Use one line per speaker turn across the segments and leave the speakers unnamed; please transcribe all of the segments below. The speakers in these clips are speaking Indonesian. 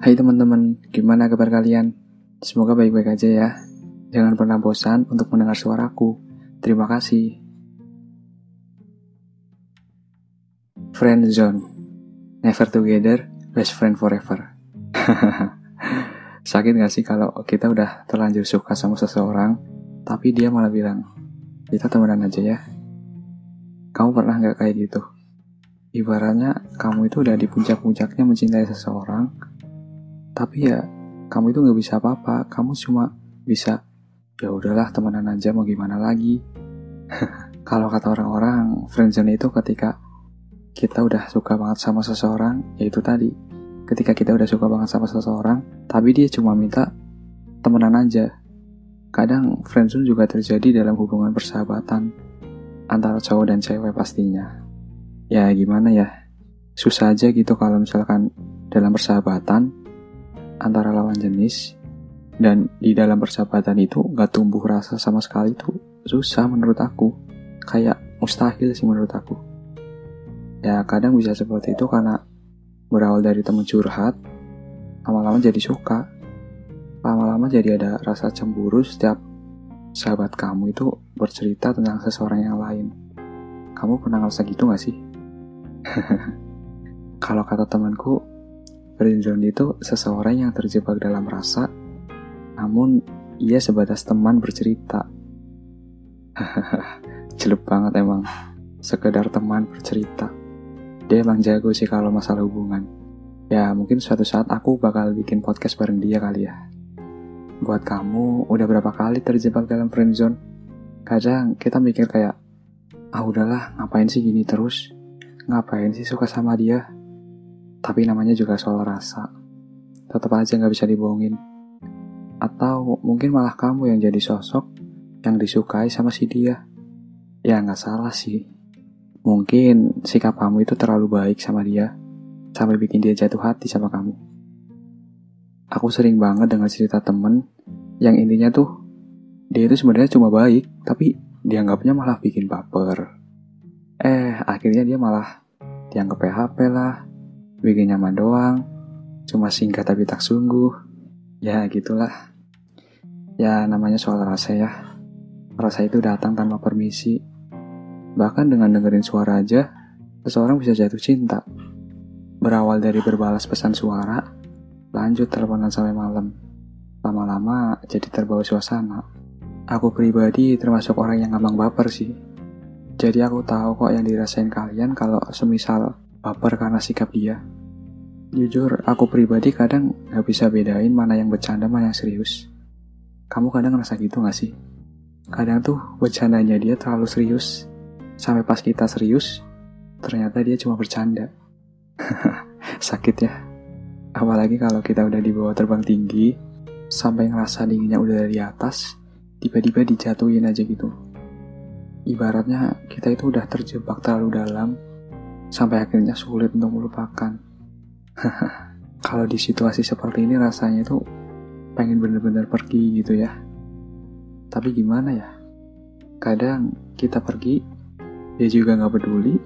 Hai teman-teman, gimana kabar kalian? Semoga baik-baik aja ya. Jangan pernah bosan untuk mendengar suaraku. Terima kasih. Friend zone. Never together, best friend forever. Sakit gak sih kalau kita udah terlanjur suka sama seseorang, tapi dia malah bilang, kita temenan aja ya. Kamu pernah gak kayak gitu? Ibaratnya kamu itu udah di puncak-puncaknya mencintai seseorang, tapi ya kamu itu nggak bisa apa-apa. Kamu cuma bisa ya udahlah temenan aja mau gimana lagi? Kalau kata orang-orang friendzone itu ketika kita udah suka banget sama seseorang yaitu tadi. Ketika kita udah suka banget sama seseorang tapi dia cuma minta temenan aja. Kadang friendzone juga terjadi dalam hubungan persahabatan antara cowok dan cewek pastinya. Ya gimana ya susah aja gitu kalau misalkan dalam persahabatan antara lawan jenis. Dan di dalam persahabatan itu gak tumbuh rasa sama sekali itu susah menurut aku. Kayak mustahil sih menurut aku. Ya kadang bisa seperti itu karena berawal dari temen curhat lama-lama jadi suka. Lama-lama jadi ada rasa cemburu setiap sahabat kamu itu bercerita tentang seseorang yang lain. Kamu pernah ngerasa gitu gak sih? kalau kata temanku Friendzone itu seseorang yang terjebak dalam rasa, namun ia sebatas teman bercerita. Celup banget emang, sekedar teman bercerita. Dia emang jago sih kalau masalah hubungan. Ya mungkin suatu saat aku bakal bikin podcast bareng dia kali ya. Buat kamu, udah berapa kali terjebak dalam friendzone? Kadang kita mikir kayak, ah udahlah ngapain sih gini terus? Ngapain sih suka sama dia? Tapi namanya juga soal rasa. Tetap aja nggak bisa dibohongin. Atau mungkin malah kamu yang jadi sosok yang disukai sama si dia. Ya nggak salah sih. Mungkin sikap kamu itu terlalu baik sama dia. Sampai bikin dia jatuh hati sama kamu. Aku sering banget dengar cerita temen yang intinya tuh dia itu sebenarnya cuma baik, tapi dianggapnya malah bikin baper. Eh, akhirnya dia malah dianggap PHP lah, bikin nyaman doang, cuma singkat tapi tak sungguh. Ya gitulah. Ya namanya soal rasa ya. Rasa itu datang tanpa permisi. Bahkan dengan dengerin suara aja, seseorang bisa jatuh cinta. Berawal dari berbalas pesan suara, lanjut teleponan sampai malam. Lama-lama jadi terbawa suasana. Aku pribadi termasuk orang yang gampang baper sih. Jadi aku tahu kok yang dirasain kalian kalau semisal baper karena sikap dia. Jujur, aku pribadi kadang gak bisa bedain mana yang bercanda mana yang serius. Kamu kadang ngerasa gitu gak sih? Kadang tuh bercandanya dia terlalu serius. Sampai pas kita serius, ternyata dia cuma bercanda. Sakit ya. Apalagi kalau kita udah dibawa terbang tinggi, sampai ngerasa dinginnya udah dari atas, tiba-tiba dijatuhin aja gitu. Ibaratnya kita itu udah terjebak terlalu dalam, sampai akhirnya sulit untuk melupakan. Kalau di situasi seperti ini rasanya itu pengen bener-bener pergi gitu ya. Tapi gimana ya? Kadang kita pergi, dia juga nggak peduli.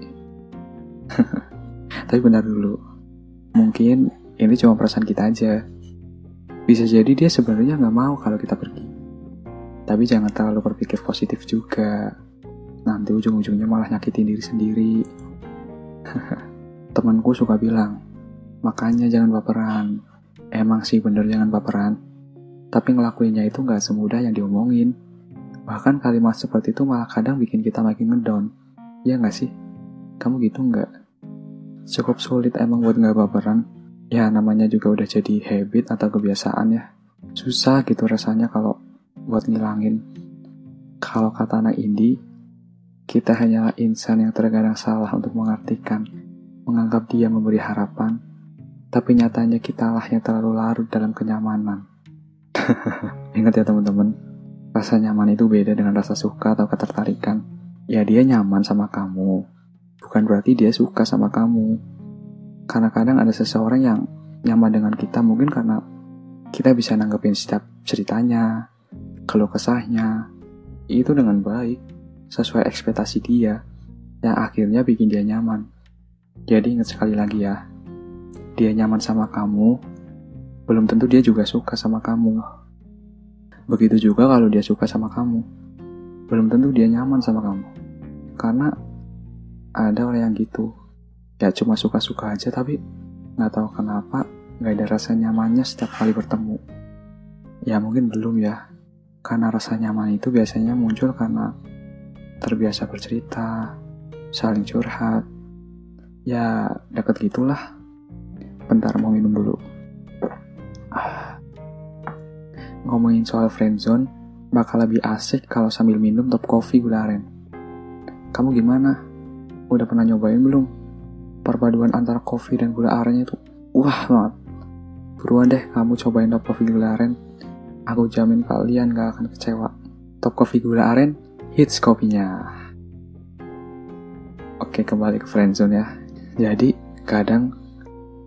Tapi benar dulu, mungkin ini cuma perasaan kita aja. Bisa jadi dia sebenarnya nggak mau kalau kita pergi. Tapi jangan terlalu berpikir positif juga. Nanti ujung-ujungnya malah nyakitin diri sendiri. Temanku suka bilang, makanya jangan baperan. Emang sih bener jangan baperan. Tapi ngelakuinnya itu gak semudah yang diomongin. Bahkan kalimat seperti itu malah kadang bikin kita makin ngedown. Ya gak sih? Kamu gitu gak? Cukup sulit emang buat gak baperan. Ya namanya juga udah jadi habit atau kebiasaan ya. Susah gitu rasanya kalau buat ngilangin. Kalau kata anak indie, kita hanyalah insan yang terkadang salah untuk mengartikan, menganggap dia memberi harapan, tapi nyatanya kita lah yang terlalu larut dalam kenyamanan. Ingat ya teman-teman, rasa nyaman itu beda dengan rasa suka atau ketertarikan. Ya dia nyaman sama kamu, bukan berarti dia suka sama kamu. Karena kadang ada seseorang yang nyaman dengan kita mungkin karena kita bisa nanggepin setiap ceritanya, keluh kesahnya, itu dengan baik sesuai ekspektasi dia, yang akhirnya bikin dia nyaman. Jadi ingat sekali lagi ya, dia nyaman sama kamu, belum tentu dia juga suka sama kamu. Begitu juga kalau dia suka sama kamu, belum tentu dia nyaman sama kamu. Karena ada orang yang gitu, ya cuma suka-suka aja tapi nggak tahu kenapa nggak ada rasa nyamannya setiap kali bertemu. Ya mungkin belum ya, karena rasa nyaman itu biasanya muncul karena terbiasa bercerita, saling curhat, ya deket gitulah. Bentar mau minum dulu. Ah. Ngomongin soal friendzone, bakal lebih asik kalau sambil minum top coffee gula aren. Kamu gimana? Udah pernah nyobain belum? Perpaduan antara kopi dan gula arennya tuh wah banget. Buruan deh kamu cobain top coffee gula aren. Aku jamin kalian gak akan kecewa. Top coffee gula aren, hits kopinya. Oke kembali ke friendzone ya. Jadi kadang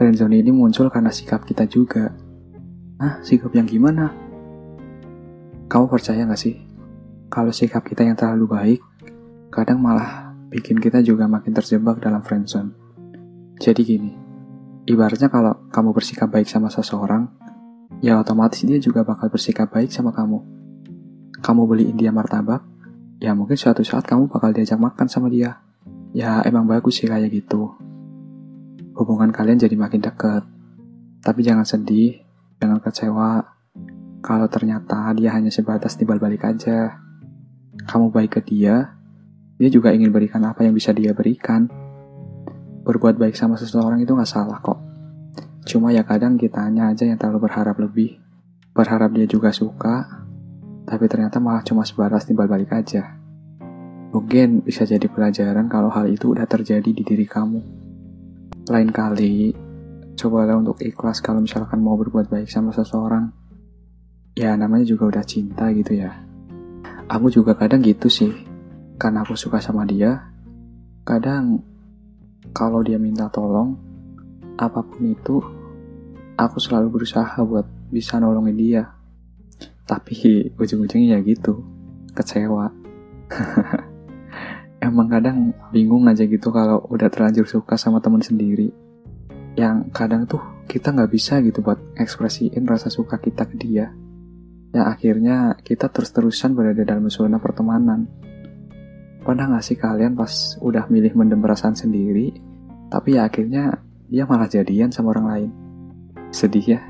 friendzone ini muncul karena sikap kita juga. Ah, sikap yang gimana? Kamu percaya gak sih? Kalau sikap kita yang terlalu baik, kadang malah bikin kita juga makin terjebak dalam friendzone. Jadi gini, ibaratnya kalau kamu bersikap baik sama seseorang, ya otomatis dia juga bakal bersikap baik sama kamu. Kamu beliin dia martabak, ya mungkin suatu saat kamu bakal diajak makan sama dia. Ya emang bagus sih kayak gitu. Hubungan kalian jadi makin dekat. Tapi jangan sedih, jangan kecewa. Kalau ternyata dia hanya sebatas timbal balik aja. Kamu baik ke dia, dia juga ingin berikan apa yang bisa dia berikan berbuat baik sama seseorang itu gak salah kok. Cuma ya kadang kitanya aja yang terlalu berharap lebih. Berharap dia juga suka, tapi ternyata malah cuma sebatas timbal balik aja. Mungkin bisa jadi pelajaran kalau hal itu udah terjadi di diri kamu. Lain kali, cobalah untuk ikhlas kalau misalkan mau berbuat baik sama seseorang. Ya namanya juga udah cinta gitu ya. Aku juga kadang gitu sih. Karena aku suka sama dia, kadang kalau dia minta tolong, apa pun itu, aku selalu berusaha buat bisa nolongin dia. Tapi ujung-ujungnya ya gitu, kecewa. Emang kadang bingung aja gitu kalau udah terlanjur suka sama teman sendiri. Yang kadang tuh kita nggak bisa gitu buat ekspresiin rasa suka kita ke dia. Yang akhirnya kita terus-terusan berada dalam zona pertemanan Pernah gak sih kalian pas udah milih mendem perasaan sendiri, tapi ya akhirnya dia malah jadian sama orang lain? Sedih ya?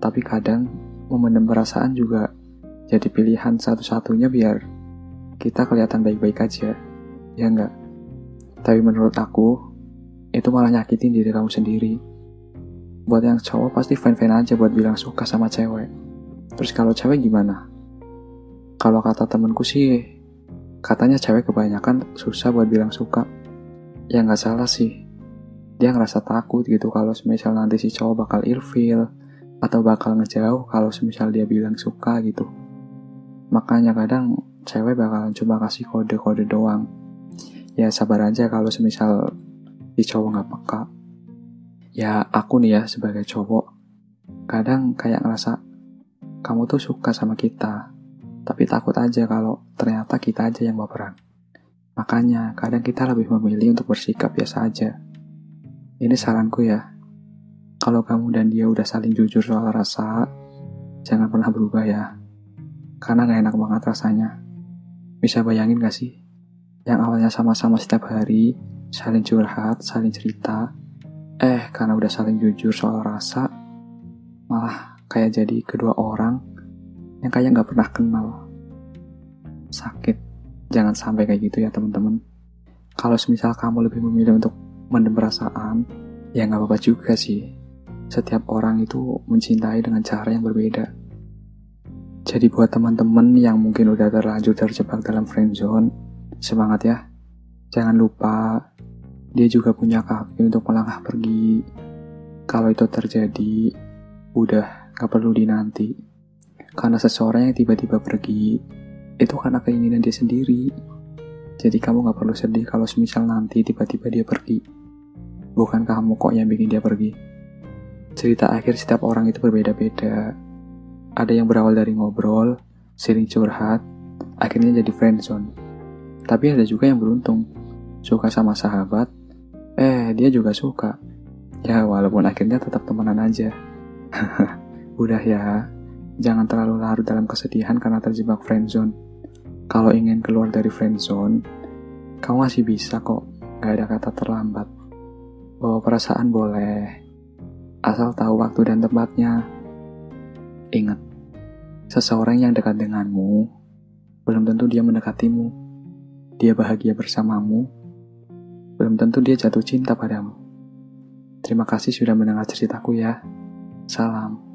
Tapi kadang memendam perasaan juga jadi pilihan satu-satunya biar kita kelihatan baik-baik aja. Ya enggak? Tapi menurut aku, itu malah nyakitin diri kamu sendiri. Buat yang cowok pasti fine-fine aja buat bilang suka sama cewek. Terus kalau cewek gimana? Kalau kata temenku sih, Katanya cewek kebanyakan susah buat bilang suka. Ya nggak salah sih. Dia ngerasa takut gitu kalau semisal nanti si cowok bakal ilfil atau bakal ngejauh kalau semisal dia bilang suka gitu. Makanya kadang cewek bakalan cuma kasih kode-kode doang. Ya sabar aja kalau semisal si cowok nggak peka. Ya aku nih ya sebagai cowok, kadang kayak ngerasa kamu tuh suka sama kita, tapi takut aja kalau ternyata kita aja yang baperan. Makanya, kadang kita lebih memilih untuk bersikap biasa aja. Ini saranku ya. Kalau kamu dan dia udah saling jujur soal rasa, jangan pernah berubah ya. Karena gak enak banget rasanya. Bisa bayangin gak sih? Yang awalnya sama-sama setiap hari, saling curhat, saling cerita, eh karena udah saling jujur soal rasa, malah kayak jadi kedua orang yang kayak nggak pernah kenal. Sakit. Jangan sampai kayak gitu ya teman-teman. Kalau semisal kamu lebih memilih untuk mendem perasaan, ya nggak apa-apa juga sih. Setiap orang itu mencintai dengan cara yang berbeda. Jadi buat teman-teman yang mungkin udah terlanjur terjebak dalam friendzone, semangat ya. Jangan lupa, dia juga punya kaki untuk melangkah pergi. Kalau itu terjadi, udah gak perlu dinanti. Karena seseorang yang tiba-tiba pergi, itu karena keinginan dia sendiri. Jadi kamu gak perlu sedih kalau semisal nanti tiba-tiba dia pergi. Bukan kamu kok yang bikin dia pergi. Cerita akhir setiap orang itu berbeda-beda. Ada yang berawal dari ngobrol, sering curhat, akhirnya jadi friendzone. Tapi ada juga yang beruntung, suka sama sahabat, eh dia juga suka. Ya walaupun akhirnya tetap temenan aja. Udah ya, jangan terlalu larut dalam kesedihan karena terjebak friendzone. Kalau ingin keluar dari friendzone, kamu masih bisa kok, gak ada kata terlambat. Bawa perasaan boleh, asal tahu waktu dan tempatnya. Ingat, seseorang yang dekat denganmu, belum tentu dia mendekatimu. Dia bahagia bersamamu, belum tentu dia jatuh cinta padamu. Terima kasih sudah mendengar ceritaku ya. Salam.